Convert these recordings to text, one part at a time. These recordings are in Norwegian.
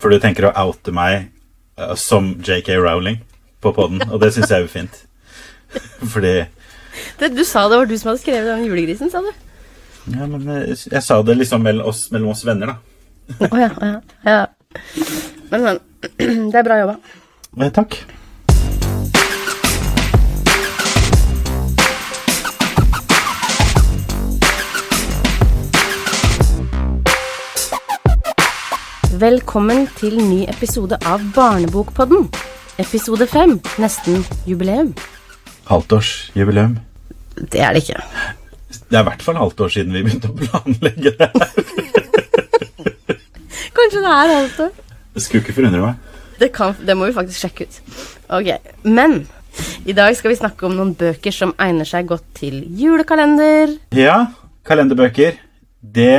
For du tenker å oute meg uh, som JK Rowling på poden, og det syns jeg er jo fint. Fordi Det, du sa det var du som hadde skrevet om julegrisen, sa du? Ja, men jeg, jeg sa det liksom mellom oss, mellom oss venner, da. Å ja, ja, ja. Men, men. Det er bra jobba. Eh, takk. Velkommen til ny episode av Barnebokpodden. Episode fem, nesten jubileum. Halvtårsjubileum. Det er det ikke. Det er i hvert fall halvt år siden vi begynte å planlegge det her. Kanskje det er halvt år. Det skulle ikke forundre meg. Det, kan, det må vi faktisk sjekke ut. Ok, Men i dag skal vi snakke om noen bøker som egner seg godt til julekalender. Ja, kalenderbøker. Det,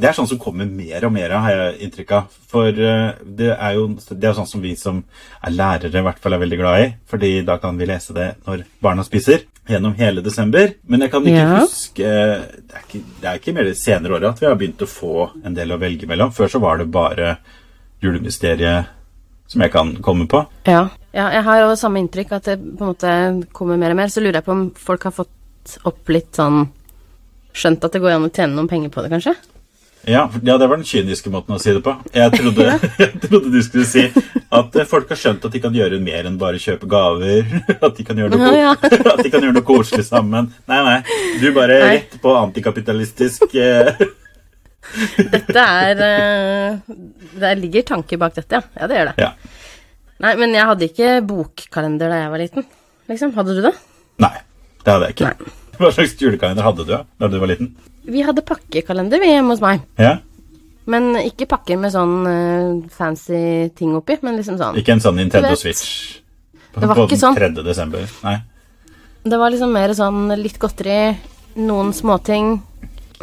det er sånn som kommer mer og mer av, har jeg inntrykk av. For eh, det er jo det er sånn som vi som er lærere i hvert fall er veldig glad i. Fordi da kan vi lese det når barna spiser. Gjennom hele desember. Men jeg kan ikke Ja. huske det er ikke, det er ikke mer det senere året at vi har begynt å få en del å velge mellom. Før så var det bare julemysteriet som jeg kan komme på. Ja. ja, jeg har jo samme inntrykk at det på en måte kommer mer og mer. Så lurer jeg på om folk har fått opp litt sånn Skjønt at det går an å tjene noen penger på det, kanskje? Ja, ja, det var den kyniske måten å si det på. Jeg trodde, jeg trodde du skulle si at eh, folk har skjønt at de kan gjøre mer enn bare kjøpe gaver. At de kan gjøre noe, Ja, de kan gjøre noe koselig sammen. Nei, nei. Du bare Nei. rett på antikapitalistisk eh, Dette er der Det ligger tanker bak dette, ja. Ja, det gjør det. Ja. Nei, men jeg hadde ikke bokkalender da jeg var liten. Liksom. Hadde du det? Nei, det hadde jeg ikke. Nei. Hva slags julekalender hadde du da du var liten? Vi hadde pakkekalender vi hjemme hos meg. Ja? Men ikke pakker med sånn uh, fancy ting oppi, men liksom sånn Ikke en sånn Nintendo Switch på, det var på ikke sånn. 3. desember? Nei. Det var liksom mer sånn litt godteri, noen småting.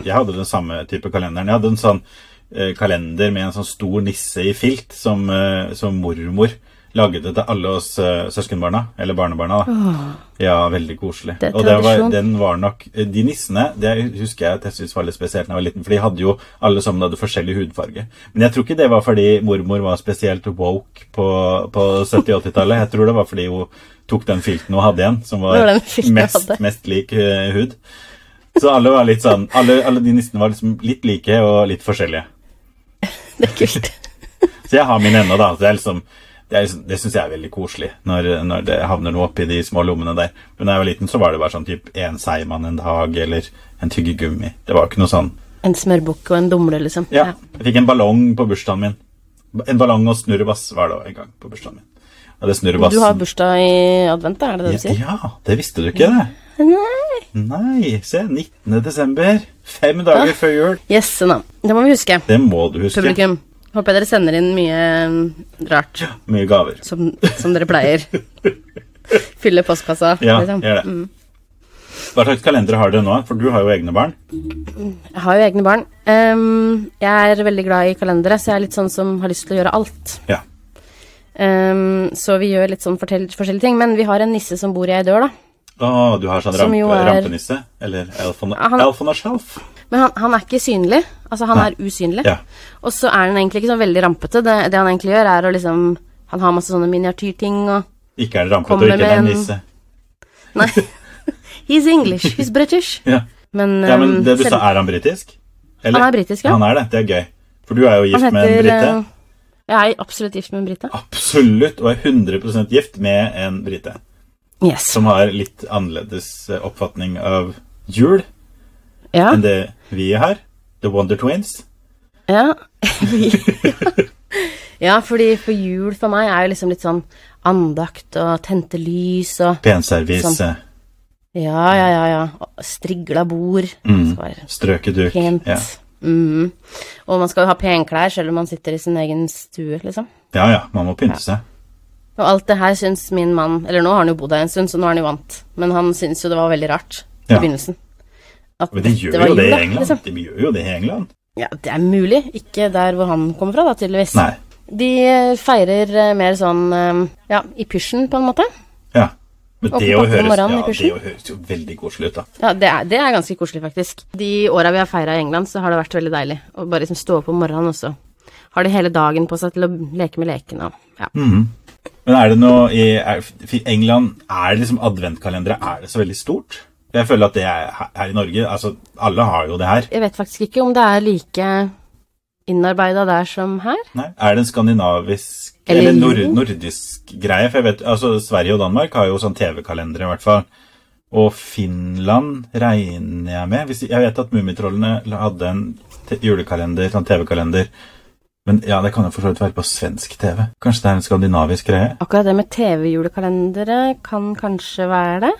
Jeg hadde den samme type kalenderen. Jeg hadde en sånn uh, kalender med en sånn stor nisse i filt som, uh, som mormor lagde til alle oss eh, søskenbarna, eller barnebarna. da. Ja, veldig koselig. Det og det var, den var nok eh, De nissene det husker jeg at jeg syntes var litt spesielt da jeg var liten, for de hadde jo alle sammen hadde forskjellig hudfarge. Men jeg tror ikke det var fordi mormor var spesielt woke på, på 70-80-tallet. Jeg tror det var fordi hun tok den filten hun hadde igjen, som var mest, mest lik eh, hud. Så alle var litt sånn Alle, alle de nissene var liksom litt like og litt forskjellige. Det er kult. Så jeg har min ennå, da. Så jeg liksom, det, er det syns jeg er veldig koselig, når, når det havner noe oppi de små lommene der. Men da jeg var liten, så var det bare sånn typ en seigmann en dag, eller en tyggegummi. Det var ikke noe sånn En smørbukk og en dumle, liksom. Ja. Jeg fikk en ballong på bursdagen min. En ballong og snurrebass var det en gang på bursdagen min. Du har bursdag i advent, da, er det det du ja, sier? ja, det visste du ikke, det. Nei. Nei, se. 19. desember. Fem dager før jul. Jøsse navn. Det må vi huske. Det må du huske. Publikum. Håper jeg dere sender inn mye rart. rart, Mye gaver. som, som dere pleier. Fylle postkassa, Ja, liksom. gjør det. Hva slags kalendere har dere nå? For du har jo egne barn. Jeg har jo egne barn. Um, jeg er veldig glad i kalendere, så jeg er litt sånn som har lyst til å gjøre alt. Ja. Um, så vi gjør litt sånn forskjellige ting. Men vi har en nisse som bor i ei dør, da. Å, du har sånn ramp, er- rampenisse? Eller elf on, Ja, han- elf on a shelf? Men han, han er ikke synlig. Altså, han Nei. er usynlig. Ja. Og så er han egentlig ikke sånn veldig rampete. Det, det han egentlig gjør, er å liksom Han har masse sånne miniatyrting og Ikke er det rampete, og ikke det er en- nisse. Nei. He's English. He's British. Ja. Men, ja, men det du selv- sa, er han britisk? Eller? Han er britisk, ja. Han er det, det er gøy. For du er jo gift heter, med en brite. eh, Jeg er absolutt gift med en brite. Absolutt, og er 100% gift med en brite. Yes. Som har litt annerledes eh, oppfatning av jul Ja. enn det vi har. The Wonder Twins. Ja. ja, fordi for jul for meg er jo liksom litt sånn andakt og tente lys og Penservise. Sånn. Ja, ja, ja. ja. Strigla bord. Mm. Strøket duk. Pent. Ja. Mm. Og man skal jo ha penklær selv om man sitter i sin egen stue, liksom. ja ja, man må pynte seg. Og alt det her syns min mann Eller nå har han jo bodd her en stund, så nå er han jo vant. Men han syns jo det var veldig rart i begynnelsen. Men de gjør jo det i England. liksom. De gjør jo det i England. Ja, det er mulig. Ikke der hvor han kommer fra, da, tydeligvis. Nei. De eh, feirer eh, mer sånn eh, ja, i pysjen, på en måte. Ja. Men det å høres, ja, det å høres jo veldig koselig ut, da. Ja, det er, det er ganske koselig, faktisk. De åra vi har feira i England, så har det vært veldig deilig å bare liksom stå opp om morgenen, og så har de hele dagen på seg til å leke med lekene. og- Ja. Mhm. Men er det noe i er, England er det liksom adventkalendere Er det så veldig stort? Jeg føler at det er her- i Norge altså Alle har jo det her. Jeg vet faktisk ikke om det er like innarbeida der som her. Nei, Er det en skandinavisk Eller eller, nord, nordisk greie? For jeg vet, altså Sverige og Danmark har jo sånn TV-kalendere, i hvert fall. Og Finland regner jeg med. Hvis, jeg vet at Mummitrollene hadde en julekalender, sånn TV-kalender. Men ja, det kan jo for så vidt være på svensk TV. Kanskje det er en skandinavisk greie? Akkurat det med TV-julekalendere kan kanskje være det.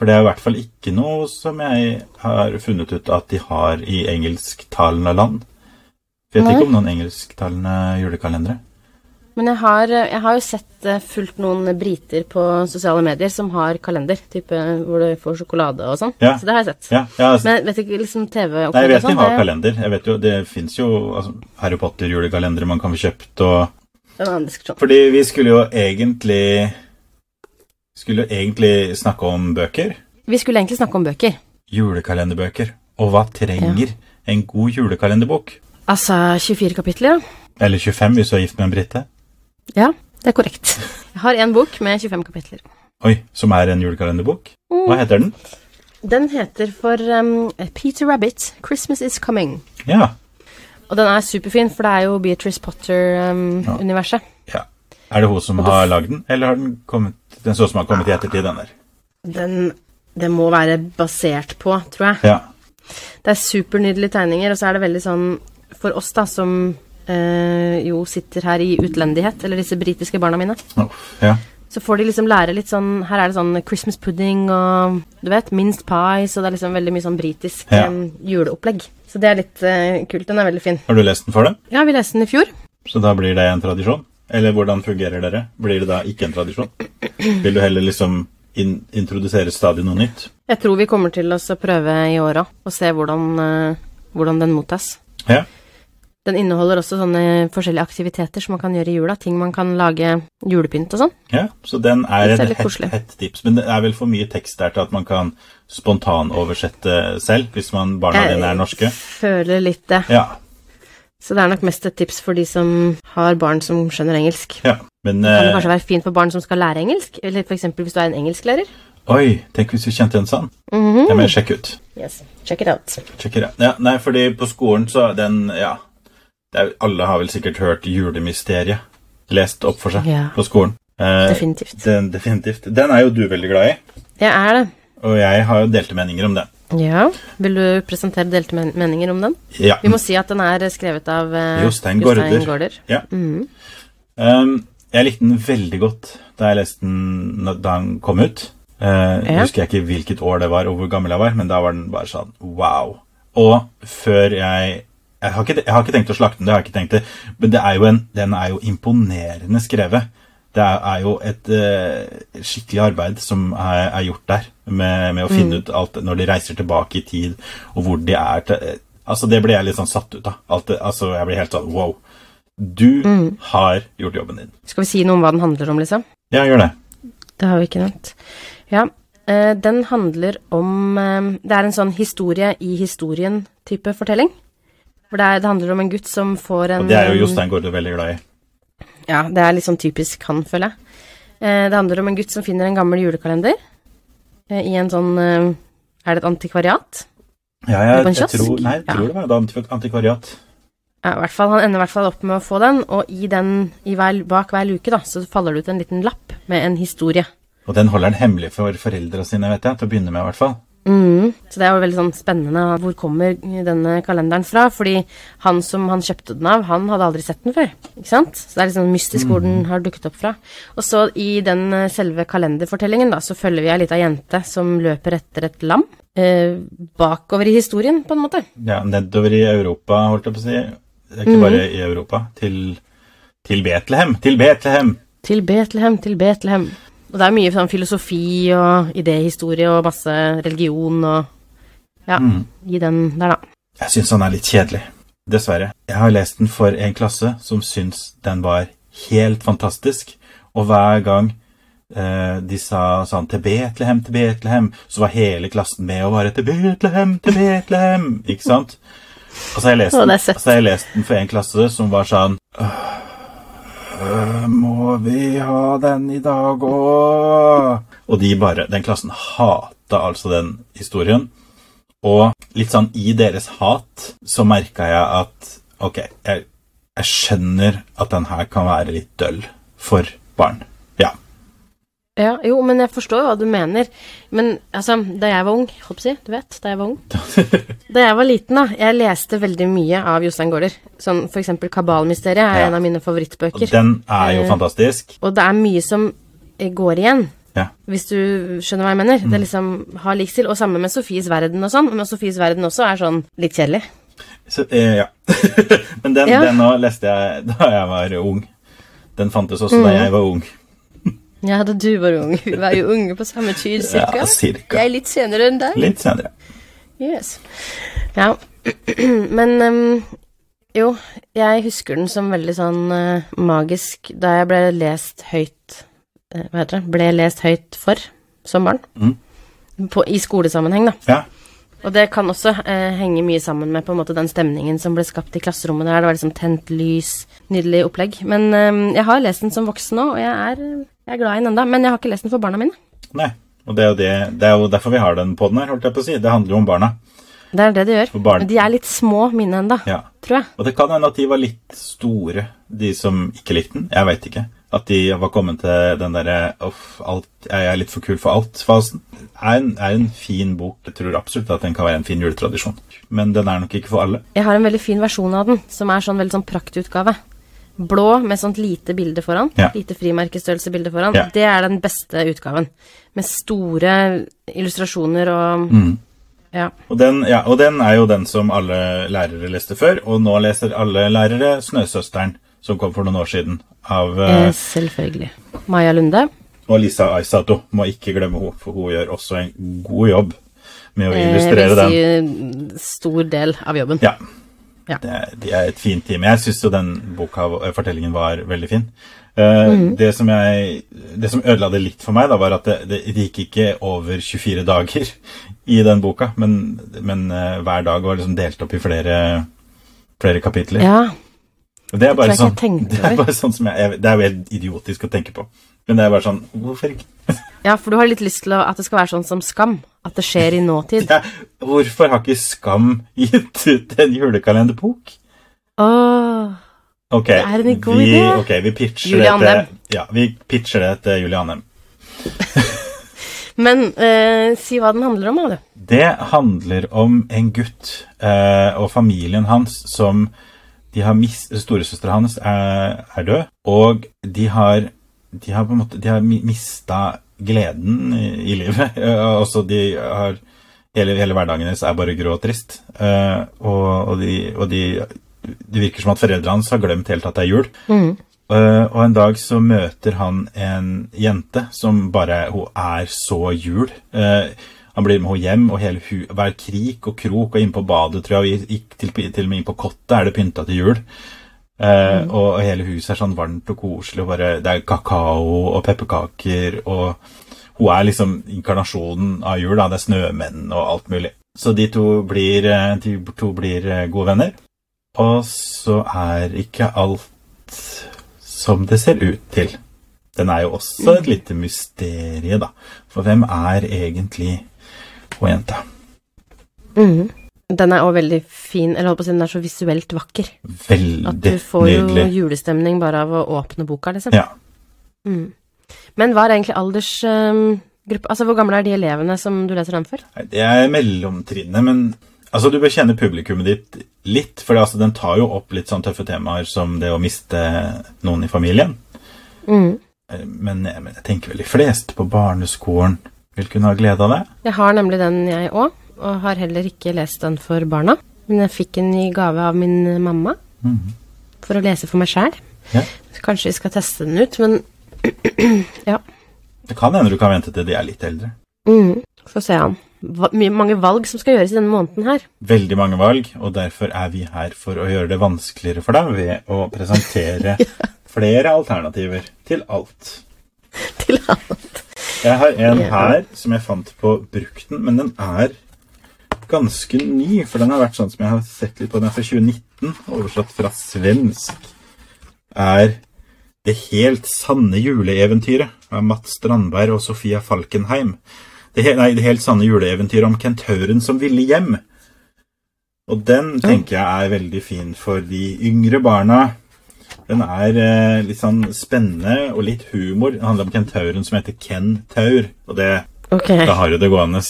For det er i hvert fall ikke noe som jeg har funnet ut at de har i engelsktalende land. Vet Nei. ikke om noen engelsktalende julekalendere. Men jeg har, jeg har jo sett eh, fulgt noen briter på sosiale medier som har kalender, type hvor du får sjokolade og sånn. Ja. Så det har jeg sett. Ja, ja, altså, Men jeg vet ikke liksom TV og Nei, jeg vet de sånn. har kalender. Jeg vet jo, Det fins jo altså, Harry Potter-julekalendere man kan få kjøpt. og... Det er en annen diskusjon. Fordi vi skulle jo egentlig Skulle egentlig snakke om bøker. Vi skulle egentlig snakke om bøker. Julekalenderbøker. Og hva trenger en god julekalenderbok? Altså 24 kapitler, ja. Eller 25 hvis du er gift med en brite. Ja, det er korrekt. Jeg har en bok med 25 kapitler. Oi, som er en julekalenderbok. Hva heter den? Den heter for um, Peter Rabbit, 'Christmas Is Coming'. Ja. Og den er superfin, for det er jo Beatrice Potter-universet. ja. Er det hun som har lagd den, eller har den kommet Den så som har kommet i ettertid, den der. den det må være basert på, tror jeg. Ja. Det er supernydelige tegninger, og så er det veldig sånn For oss, da, som eh, jo sitter her i utlendighet, eller disse britiske barna mine, Oh, ja. så får de liksom lære litt sånn Her er det sånn Christmas pudding og du vet, minst pies, og det er liksom veldig mye sånn britisk Ja. eh, juleopplegg. Så det er litt eh, kult. Den er veldig fin. Har du lest den for dem? Ja, vi leste den i fjor. Så da blir det en tradisjon? Eller hvordan fungerer dere? Blir det da ikke en tradisjon? Vil du heller liksom in introdusere stadig noe nytt? Jeg tror vi kommer til å prøve i åra og se hvordan, eh, hvordan den mottas. Ja. Den inneholder også sånne forskjellige aktiviteter som man kan gjøre i jula. Ting man kan lage julepynt og sånn. ja så den er er et hett, tips. Men det er vel for mye tekst der til at man kan spontanoversette selv, hvis man barna dine er norske? Jeg føler litt det. Ja. Så det er nok mest et tips for de som har barn som skjønner engelsk. ja. Men Det kan det eh, kanskje være fint for barn som skal lære engelsk, eller f.eks. hvis du er en engelsklærer. Oi, tenk hvis vi kjente en sånn. Mhm. Det må jeg sjekke ut. Yes, check it out. Sjekker out. Ja, nei, fordi på skolen så den Ja. Det er, alle har vel sikkert hørt Julemysteriet lest opp for seg Ja. på skolen. Eh, Definitivt. Den, definitivt. Den er jo du veldig glad i, Jeg er det. og jeg har jo delte meninger om den. Ja. Vil du presentere delte men meninger om den? Ja. Vi må si at den er skrevet av uh, Jostein Gaarder. Gaarder. Ja. Mm. Um, jeg likte den veldig godt da jeg leste den da den kom ut. Uh, Ja. Husker jeg ikke hvilket år det var, og hvor gammel jeg var, men da var den bare sånn wow. Og før jeg jeg har, ikke, jeg har ikke tenkt å slakte den, det har jeg ikke tenkt det, men det er jo en, den er jo imponerende skrevet. Det er, jo et uh, skikkelig arbeid som er, er gjort der, med, med å finne ut alt når de reiser tilbake i tid, og hvor de er til, Altså, det ble jeg litt sånn satt ut av. Alt altså, jeg ble helt sånn wow. Du har gjort jobben din. Skal vi si noe om hva den handler om, liksom? Ja, gjør det. Det har vi ikke nevnt. Ja. Uh, den handler om uh, Det er en sånn historie i historien-type fortelling. For det, er, det handler om en gutt som får en Og det er jo Jostein Gaarde veldig glad i. Ja, det er litt sånn typisk han, føler jeg. Eh, det handler om en gutt som finner en gammel julekalender eh, i en sånn eh, Er det et antikvariat? Ja, jeg, jeg tror, nei, jeg Ja. det var et antikvariat. Ja, i hvert fall, Han ender i hvert fall opp med å få den, og i den, i hver, bak hver luke da, så faller det ut en liten lapp med en historie. Og den holder han hemmelig for foreldra sine, vet jeg, til å begynne med, i hvert fall. Mm. Så det er jo veldig sånn spennende. Hvor kommer denne kalenderen fra? Fordi han som han kjøpte den av, han hadde aldri sett den før. Ikke sant? Så det er litt sånn mystisk hvor den har dukket opp fra. Og så i den eh, selve kalenderfortellingen, da, så følger vi ei lita jente som løper etter et lam. Eh, bakover i historien, på en måte. Ja, nedover i Europa, holdt jeg på å si. Det er ikke bare i Europa. Til, til Betlehem. Til Betlehem! Til Betlehem, til Betlehem. Og det er mye sånn filosofi og idéhistorie og masse religion og Ja, i den der, da. Jeg syns han er litt kjedelig. Dessverre. Jeg har lest den for en klasse som syns den var helt fantastisk, og hver gang eh, de sa sånn 'til Betlehem, til Betlehem', så var hele klassen med og bare 'til Betlehem, til Betlehem', ikke sant? Og så har jeg lest den, det søtt. så har jeg lest den for en klasse som var sånn «Åh, øh, Må vi ha den i dag òg? Og de bare Den klassen hata altså den historien. Og litt sånn i deres hat så merka jeg at ok, jeg, jeg skjønner at den her kan være litt døll for barn. Ja. Ja, jo, men jeg forstår hva du mener. Men altså, da jeg var ung, holdt på å si, du vet, da jeg var ung Da jeg var liten, da, jeg leste veldig mye av Jostein Gaarder. Sånn for eksempel Kabalmysteriet er Ja. en av mine Og favorittbøker. den er jo Eh, fantastisk. Og det er mye som eh, går igjen. Ja. Hvis du skjønner hva jeg mener. Mm. Det liksom har lik stil. Og samme med Sofies verden og sånn. Men Sofies verden også er sånn litt kjedelig. Så, eh, ja. Men den, Ja. den nå leste jeg da jeg var ung. Den fantes også da Mhm. jeg var ung. Ja, da du var ung. Vi var jo unge på samme tid, cirka. Ja, cirka. Jeg er litt senere enn deg. Litt senere. Yes. Ja. Men um, jo, jeg husker den som veldig sånn uh, magisk da jeg ble lest høyt uh, Hva heter det? Ble lest høyt for som barn. Mm. På, I skolesammenheng, da. Ja. Og det kan også uh, henge mye sammen med på en måte den stemningen som ble skapt i klasserommet der. Det var liksom tent lys, nydelig opplegg. Men jeg har lest den som voksen nå, og jeg er, jeg er glad i den enda. Men jeg har ikke lest den for barna mine. Nei. Og det er, jo det, det er jo derfor vi har den på den her, holdt jeg på å si. Det handler jo om barna. Det er det det gjør. Barn. Men de er litt små, mine enda, Ja. tror jeg. Og det kan hende at de var litt store, de som ikke likte den. Jeg veit ikke. At de var kommet til den derre jeg er litt for kul for alt-fasen. Er, en- er en fin bok. Jeg tror absolutt at den kan være en fin juletradisjon. Men den er nok ikke for alle. Jeg har en veldig fin versjon av den, som er sånn veldig sånn praktutgave. Blå med sånt lite bilde foran. Ja. Lite frimerkestørrelse-bilde foran. Ja. Det er den beste utgaven. Med store illustrasjoner og Mm. Ja. Og den, ja, og den er jo den som alle lærere leste før, og nå leser alle lærere 'Snøsøsteren', som kom for noen år siden, av Eh, eh, selvfølgelig. Maja Lunde. Og Lisa Aisato. Må ikke glemme henne, for hun gjør også en god jobb med å Eh, illustrere den. vil si stor del av jobben. Ja. Ja. Det, de er et fint team. Jeg syns jo den boka, eh, fortellingen, var veldig fin. Eh, det, som jeg, det som ødela det litt for meg, da, var at det, det, gikk ikke over 24 dager i den boka, men, men uh, hver dag var liksom delt opp i flere, flere kapitler. Ja. Det er sånn, det er bare sånn som jeg, jeg, Det er jo helt idiotisk å tenke på. Men det er bare sånn Hvorfor ikke? ja, for du har litt lyst til at det skal være sånn som Skam. At det skjer i nåtid. Ja, hvorfor har ikke Skam gitt ut en julekalenderbok? Ok, Det er en god vi, idé. ok, vi pitcher det til. Ja, vi pitcher det til Julie Andem. Men eh, si hva den handler om, da. Det handler om en gutt eh, og familien hans som de har mist, Storesøstera hans er, er død, og de har, de har på en måte De har mista gleden i, i livet. Altså, de har hele, hele hverdagen deres er bare grå og trist. Uh, og, og, de, og de Det virker som at foreldrene hans har glemt helt at det er jul. Mm. Uh, og en dag så møter han en jente som bare Hun er så jul. Uh, han blir med henne hjem, og hele hu, hver krik og krok og inne på badet, tror jeg, og gikk til, til og med inn på kottet, er det pynta til jul. Eh, og, og hele huset er sånn varmt og koselig, og bare, det er kakao og pepperkaker, og hun er liksom inkarnasjonen av jul, da. Det er snømenn og alt mulig. Så de to blir, eh, de to blir eh, gode venner. Og så er ikke alt som det ser ut til. Den er jo også et lite mysterie, da. For hvem er egentlig hun jenta? Mhm. Den er også veldig fin, eller holdt på å si, den er så visuelt vakker. Veldig At du får nydelig. jo julestemning bare av å åpne boka, liksom. Ja. Mm. Men hva er egentlig aldersgruppe Altså, hvor gamle er de elevene som du leser den for? Det er mellomtrinnet, men altså, du bør kjenne publikummet ditt litt. For altså, den tar jo opp litt sånn tøffe temaer som det å miste noen i familien. Mm. Eh, Men, men jeg tenker vel de fleste på barneskolen vil kunne ha glede av det. Jeg har nemlig den, jeg òg, og har heller ikke lest den for barna. Men jeg fikk den i gave av min mamma Mhm. for å lese for meg sjæl. Ja. Kanskje vi skal teste den ut, men ja. Det kan hende du kan vente til de er litt eldre. Mm. ser se an. Mange valg som skal gjøres i denne måneden her. Veldig mange valg, og derfor er vi her for å gjøre det vanskeligere for deg ved å presentere flere alternativer til alt. Til alt. Jeg har en her som jeg fant på brukten, men den er ganske ny, for den har vært sånn som jeg har sett litt på. Den er fra 2019, oversatt fra svensk. Er Det helt sanne juleeventyret av Mats Strandberg og Sofia Falkenheim. Det, he nei, det helt sanne juleeventyret om kentauren som ville hjem. Og den tenker jeg er veldig fin for de yngre barna. Den er eh, litt sånn spennende og litt humor. Den handler om kentauren som heter Ken Taur, og det, okay. da har jo det gående.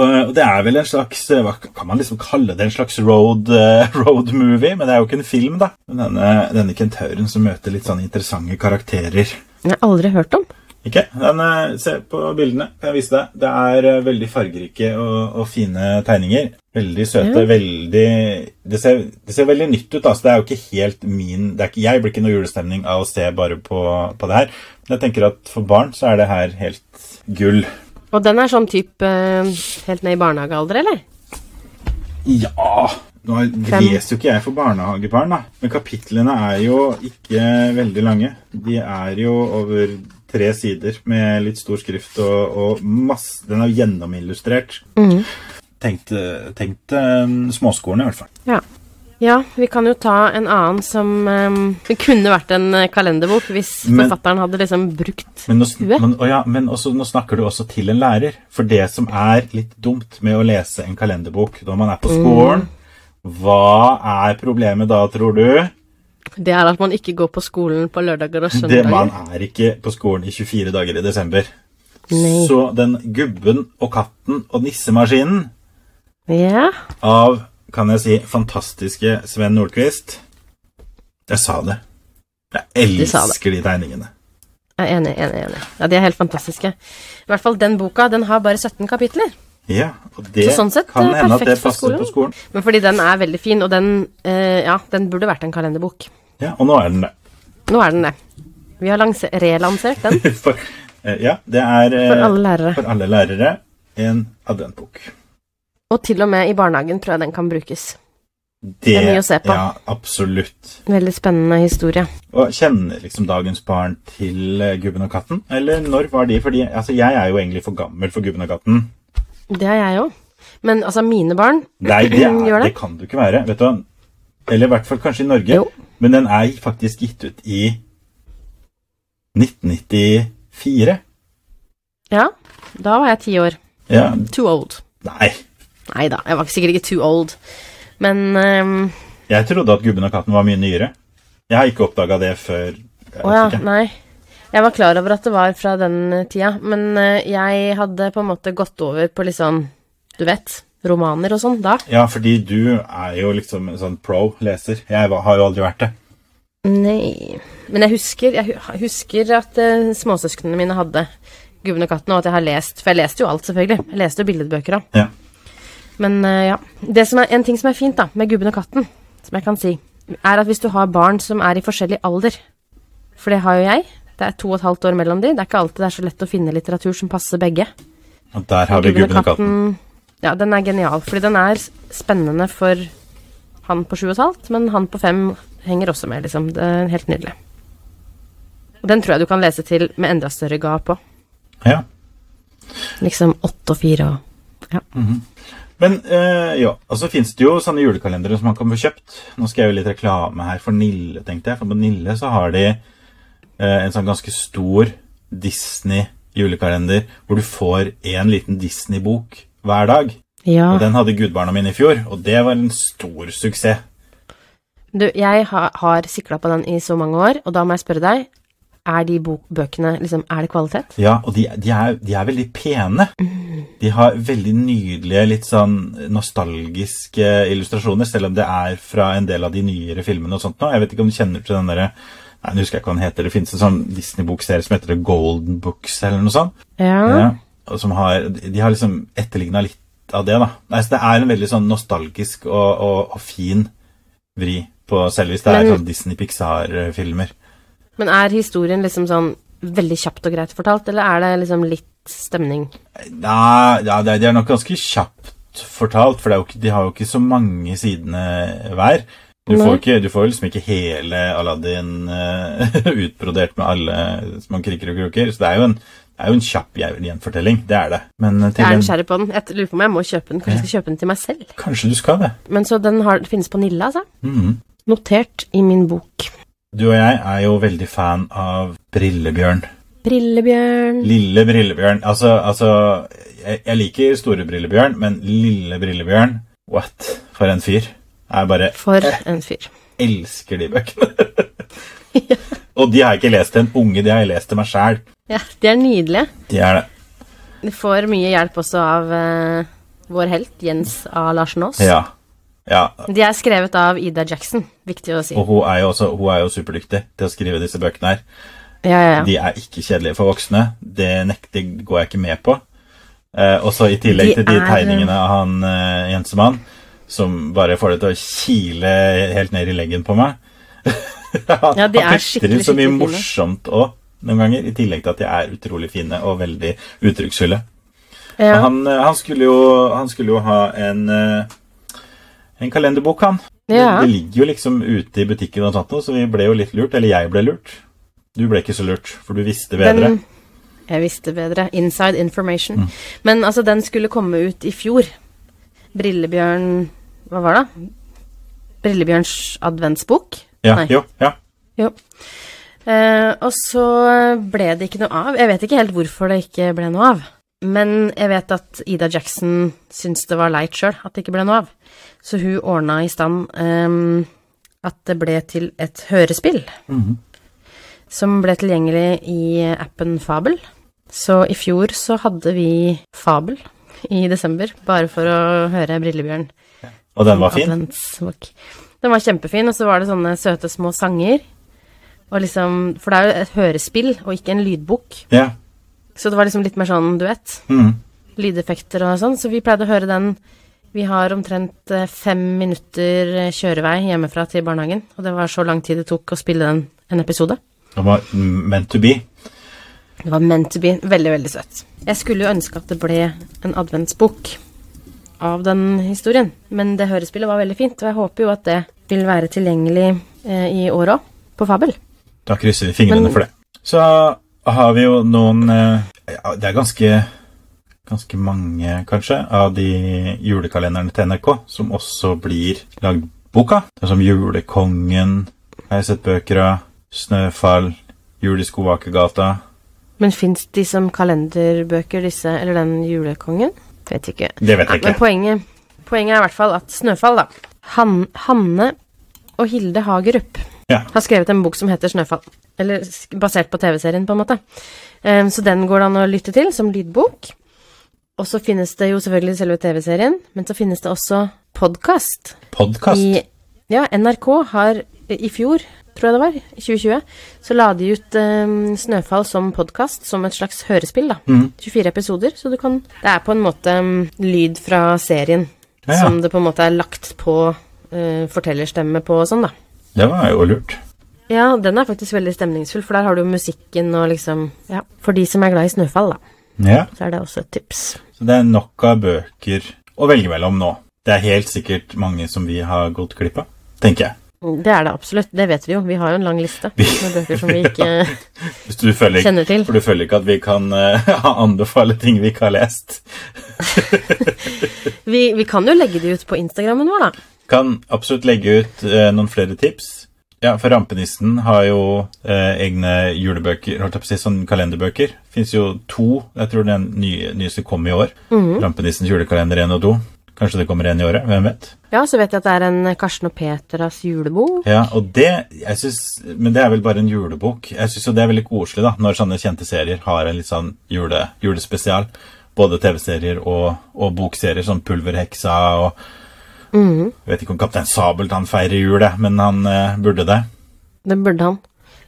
Og det er vel en slags eh, Hva kan man liksom kalle det? En slags road, eh, road movie? Men det er jo ikke en film, da. Denne, denne kentauren som møter litt sånn interessante karakterer. Den har aldri hørt om. Ikke? Den, eh, se på bildene. Kan jeg vise deg. Det er eh, veldig fargerike og, og fine tegninger. Veldig søte. Ja. veldig det ser, det ser veldig nytt ut. Altså. Det er jo ikke helt min det er ikke, Jeg blir ikke noe julestemning av å se bare på, på det her. Men jeg tenker at for barn så er det her helt gull. Og den er sånn type eh, helt ned i barnehagealder, eller? Ja Nå leser jo ikke jeg for barnehagebarn, da. Men kapitlene er jo ikke veldig lange. De er jo over tre sider med litt stor skrift og, og masse Den er gjennomillustrert. Mm. Tenkte, tenkt eh, småskolen, i hvert fall. Ja. Ja, vi kan jo ta en annen som um, kunne vært en eh, kalenderbok hvis Men- forfatteren hadde liksom brukt Men, nå, Huet? men, å ja, men også, nå snakker du også til en lærer. For det som er litt dumt med å lese en kalenderbok når man er på skolen Hva er problemet da, tror du? Det er at man ikke går på skolen på lørdager og Det, man er ikke på skolen i 24 dager i desember. Nei. Så den gubben og katten og nissemaskinen Ja. av, kan jeg si, fantastiske Sven Nordqvist Jeg sa det. Jeg Du det. elsker de tegningene. Jeg er enig, enig, enig. Ja, De er helt fantastiske. I hvert fall den boka, den har bare 17 kapitler. Ja, og det Så sånn sett, kan eh, hende at det passer på skolen. Men fordi den er veldig fin, og den, eh, ja, den burde vært en kalenderbok. Ja, Og nå er den det. Nå er den det. Vi har relansert den For, eh, ja, det er eh, for alle lærere. for alle lærere en adventbok. Og til og med i barnehagen tror jeg den kan brukes. Det er mye å se på. Ja, absolutt. Veldig spennende historie. Og Kjenner liksom dagens barn til eh, Gubben og katten? Eller når var de? Fordi altså, jeg er jo egentlig for gammel for Gubben og katten. Det er jeg òg. Men altså, mine barn Nei, det, er, Gjør det? det? kan du ikke være. Vet du? Eller i hvert fall kanskje i Norge. Jo. Men den er faktisk gitt ut i 1994. Ja, da var jeg ti år. Ja, Too old. nei. Nei da, jeg var sikkert ikke too old. Men um... Jeg trodde at Gubben og katten var mye nyere. Jeg har ikke oppdaga det før Å ja, ikke. nei. Jeg var klar over at det var fra den eh, tida, men eh, jeg hadde på en måte gått over på litt sånn, du vet, romaner og sånn da. Ja, fordi du er jo liksom en sånn pro-leser. Jeg har jo aldri vært det. Nei Men jeg husker, jeg husker at uh, småsøsknene mine hadde Gubben og katten, og at jeg har lest For jeg leste jo alt, selvfølgelig. Jeg leste jo billedbøker òg. Ja. Men eh, ja. Det som er, en ting som er fint da, med Gubben og katten, som jeg kan si, er at hvis du har barn som er i forskjellig alder For det har jo jeg. Det er to og et halvt år mellom de. Det er ikke alltid det er så lett å finne litteratur som passer begge. Og der har vi Gubben og katten. Ja, den er genial, fordi den er spennende for han på sju og et halvt, men han på fem henger også med, liksom. Det er helt nydelig. Og den tror jeg du kan lese til med enda større gap òg. Ja. Liksom åtte og fire og Men øh, ja, og så fins det jo sånne julekalendere som man kan få kjøpt. Nå skal jeg jo litt reklame her for Nille, tenkte jeg. For på Nille så har de øh, en sånn ganske stor Disney-julekalender hvor du får en liten Disney-bok hver dag. Ja. Og den hadde gudbarna mine i fjor, og det var en stor suksess. Du, jeg har, har sikla på den i så mange år, og da må jeg spørre deg, er de bøkene liksom Er det kvalitet? Ja, og de, de, er, de er veldig pene. De har veldig nydelige, litt sånn nostalgiske illustrasjoner, selv om det er fra en del av de nyere filmene og sånt nå. Jeg vet ikke om du kjenner til den derre Nei, nå husker jeg ikke hva den heter. Det finnes en sånn Disney-bokserie som heter The Golden Books, eller noe sånt. Ja. Ja, og som har, de har liksom etterligna litt av det, da. Nei, så det er en veldig sånn nostalgisk og, og, og fin vri på hvis det er Men- sånn Disney-Pixar-filmer. Men er historien liksom sånn veldig kjapt og greit fortalt, eller er det liksom litt stemning? Nei, ja, det er- nok ganske kjapt fortalt, for det ikke, de har jo ikke så mange sidene hver. Du får, ikke, du får liksom ikke hele Aladdin uh, utbrodert med alle små krikker og kroker, så det er jo en, er jo en kjapp gjenfortelling, det er det. Men eh, Jeg er nysgjerrig på den. Jeg lurer på om jeg må kjøpe den. Kanskje jeg skal kjøpe den til meg selv. Kanskje du skal det. Men så den har, finnes på Nilla, altså. Mhm. Notert i min bok. Du og jeg er jo veldig fan av Brillebjørn. Brillebjørn. Lille Brillebjørn. Altså, altså jeg, jeg liker store Brillebjørn, men lille Brillebjørn What? For en fyr. Jeg bare For en fyr. elsker de bøkene. Og de har jeg ikke lest til en unge, de har jeg lest til meg sjæl. Ja, de er nydelige. De er det. De får mye hjelp også av uh, vår helt, Jens A. Larsen Aas. Ja. Ja. De er skrevet av Ida Jackson, viktig å si. Og hun er jo også hun er jo superdyktig til å skrive disse bøkene her. Ja, ja, ja. De er ikke kjedelige for voksne. Det nekter går jeg ikke med på. Eh, også i tillegg De til de er- tegningene av han eh, Jensemann, som bare får det til å kile helt ned i leggen på meg. han Ja, de er skikkelig, inn så mye morsomt òg, noen ganger, i tillegg til at de er utrolig fine og veldig uttrykksfulle. ja. Han, eh, han, skulle jo, han skulle jo ha en, eh, en kalenderbok, han. Ja. Det, det ligger jo liksom ute i butikken, og sånt, så vi ble jo litt lurt. Eller jeg ble lurt. Du ble ikke så lurt, for du visste bedre. Den, jeg visste bedre. Inside information. Mm. Men altså, den skulle komme ut i fjor. Brillebjørn Hva var det? Brillebjørns adventsbok? ja, Nei. jo, ja. Jo. Eh, og så ble det ikke noe av. Jeg vet ikke helt hvorfor det ikke ble noe av. Men jeg vet at Ida Jackson syntes det var leit sjøl at det ikke ble noe av. Så hun ordna i stand um, at det ble til et hørespill. Mhm. Som ble tilgjengelig i appen Fabel. Så i fjor så hadde vi Fabel i desember, bare for å høre Brillebjørn. Og den var fin. Den var kjempefin, og så var det sånne søte små sanger. Og liksom, for det er jo et hørespill, og ikke en lydbok. Ja. Så det var liksom litt mer sånn duett. Mm. Lydeffekter og sånn. Så vi pleide å høre den. Vi har omtrent eh, fem minutter eh, kjørevei hjemmefra til barnehagen. Og det var så lang tid det tok å spille den en episode. Det var meant to be. Det var meant to be. Veldig, veldig søtt. Jeg skulle jo ønske at det ble en adventsbok av den historien, men det hørespillet var veldig fint, og jeg håper jo at det vil være tilgjengelig eh, i år òg, på Fabel. Da krysser vi fingrene Men- for det. Så har vi jo noen ja, Det er ganske ganske mange, kanskje, av de julekalenderne til NRK som også blir lagd boka. Det er som Julekongen, har jeg sett bøker av. Snøfall, Jul i Skoakergata. Men fins de som kalenderbøker, disse, eller den julekongen? Vet ikke. Det vet jeg men ikke. poenget, poenget er i hvert fall at Snøfall, da. Han, Hanne og Hilde Hagerup Ja. har skrevet en bok som heter Snøfall. Eller basert på TV-serien, på en måte. Um, så den går det an å lytte til som lydbok. Og så finnes det jo selvfølgelig selve TV-serien, men så finnes det også podkast. Podkast. Ja, NRK har i fjor, tror jeg det var, i 2020, så la de ut um, Snøfall som podkast, som et slags hørespill, da. Mm. 24 episoder, så du kan Det er på en måte um, lyd fra serien Ja, ja. som det på en måte er lagt på uh, fortellerstemme på og sånn, da. Det var jo lurt. Ja, den er faktisk veldig stemningsfull, for der har du musikken og liksom Ja, for de som er glad i Snøfall, da, Ja. så er det også et tips. Så det er nok av bøker å velge mellom nå. Det er helt sikkert mange som vi har gått glipp av, tenker jeg. Det er det absolutt. Det vet vi jo. Vi har jo en lang liste med bøker som vi ikke føler, kjenner til. For du føler ikke at vi kan uh, anbefale ting vi ikke har lest? Vi, vi kan jo legge det ut på Instagrammen vår, da. Kan absolutt legge ut uh, noen flere tips. Ja, for Rampenissen har jo eh, egne julebøker, holdt jeg på å si, sånn kalenderbøker. Fins jo to. Jeg tror den nye, nyeste kom i år. Rampenissens julekalender 1 og 2. Kanskje det kommer en i året, hvem vet? Ja, så vet jeg at det er en Karsten og Petras julebok. Ja, og det jeg synes, Men det er vel bare en julebok. Jeg syns jo det er veldig koselig da, når sånne kjente serier har en litt sånn jule, julespesial. Både TV-serier og, og bokserier, sånn Pulverheksa og Mhm. Jeg vet ikke om Kaptein Sabeltann feirer jul, men han eh, burde det. Det burde han.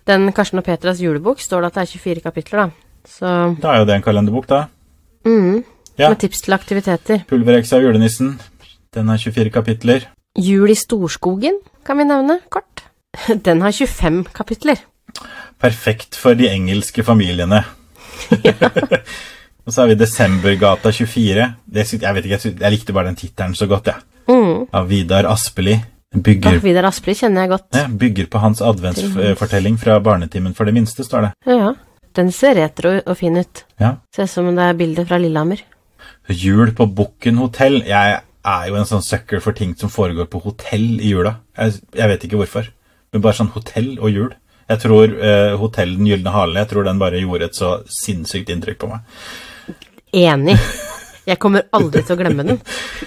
Den Karsten og Petras julebok står det at det er 24 kapitler, da. Så Da er jo det en kalenderbok, da. Mm. Ja. Med tips til aktiviteter. Pulverheksa og julenissen. Den har 24 kapitler. Jul i Storskogen kan vi nevne kort. Den har 25 kapitler. Perfekt for de engelske familiene. og så har vi Desembergata 24. Det, jeg vet ikke, jeg, likte bare den tittelen så godt, jeg. Mhm. Av Vidar Aspeli. Bygger, Ja, Vidar Aspelid kjenner jeg godt. ja, bygger på hans adventsfortelling fra Barnetimen for det minste, står det. Ja. Den ser retro og fin ut. Ja. Ser ut som det er bilde fra Lillehammer. Jul på Bukken hotell. Jeg er jo en sånn sucker for ting som foregår på hotell i jula. Jeg, jeg vet ikke hvorfor. Men bare sånn hotell og jul. Jeg tror eh, Hotell Den gylne hale jeg tror den bare gjorde et så sinnssykt inntrykk på meg. Enig. Jeg kommer aldri til å glemme den.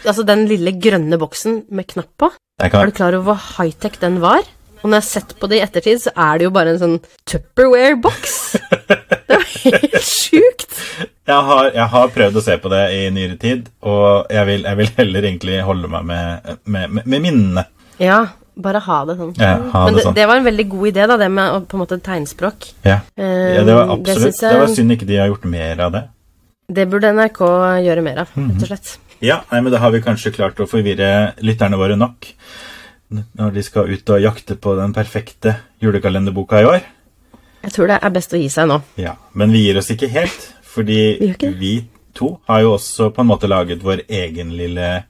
Altså den lille grønne boksen med knapp på. Er du klar over hvor high-tech den var? Og når jeg har sett på det i ettertid, så er det jo bare en sånn Tupperware-boks. Det var helt sjukt. jeg, har, jeg har prøvd å se på det i nyere tid, og jeg vil, jeg vil heller egentlig holde meg med, med, med, med minnene. Ja, bare ha det sånn. Ja, ha Men det det, sånn. det var en veldig god idé, da, det med på en måte tegnspråk. Ja. Eh, ja, det var absolutt Det, jeg- Det var synd ikke de har gjort mer av det. Det burde NRK gjøre mer av, Mhm. rett og slett. Ja, nei, men da har vi kanskje klart å forvirre lytterne våre nok når de skal ut og jakte på den perfekte julekalenderboka i år. Jeg tror det er best å gi seg nå. Ja, Men vi gir oss ikke helt, fordi Vi vi to har jo også på en måte laget vår egen lille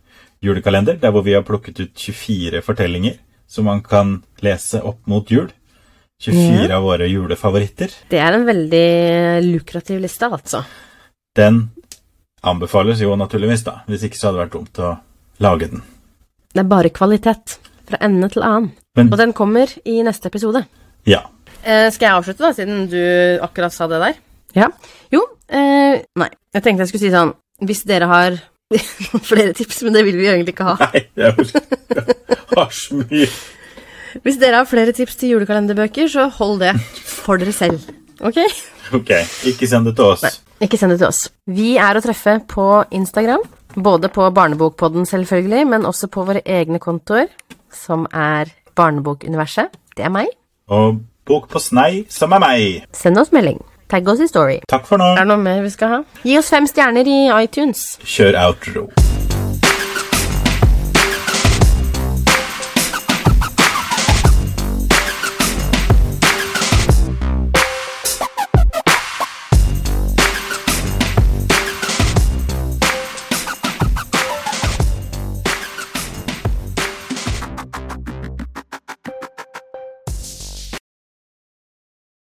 julekalender, der hvor vi har plukket ut 24 fortellinger som man kan lese opp mot jul. 24 av våre julefavoritter. Det er en veldig lukrativ liste, altså. Den anbefales jo naturligvis, da. Hvis ikke så hadde det vært dumt å lage den. Det er bare kvalitet. Fra ende til annen. Men Og den kommer i neste episode. ja. Eh, skal jeg avslutte, da, siden du akkurat sa det der? Ja. Jo, eh, nei. Jeg tenkte jeg skulle si sånn Hvis dere har flere tips, men det vil vi egentlig ikke ha. Nei, jeg har så mye Hvis dere har flere tips til julekalenderbøker, så hold det for dere selv. Ok? Ok, ikke send det til oss. Ikke send det til oss. Vi er å treffe på Instagram. Både på Barnebokpodden, selvfølgelig, men også på våre egne kontoer, som er Barnebokuniverset. Det er meg. Og bok på snei, som er meg. Send oss melding. Tagg oss i Story. Takk for nå. Er det noe mer vi skal ha? Gi oss fem stjerner i iTunes. Kjør outro.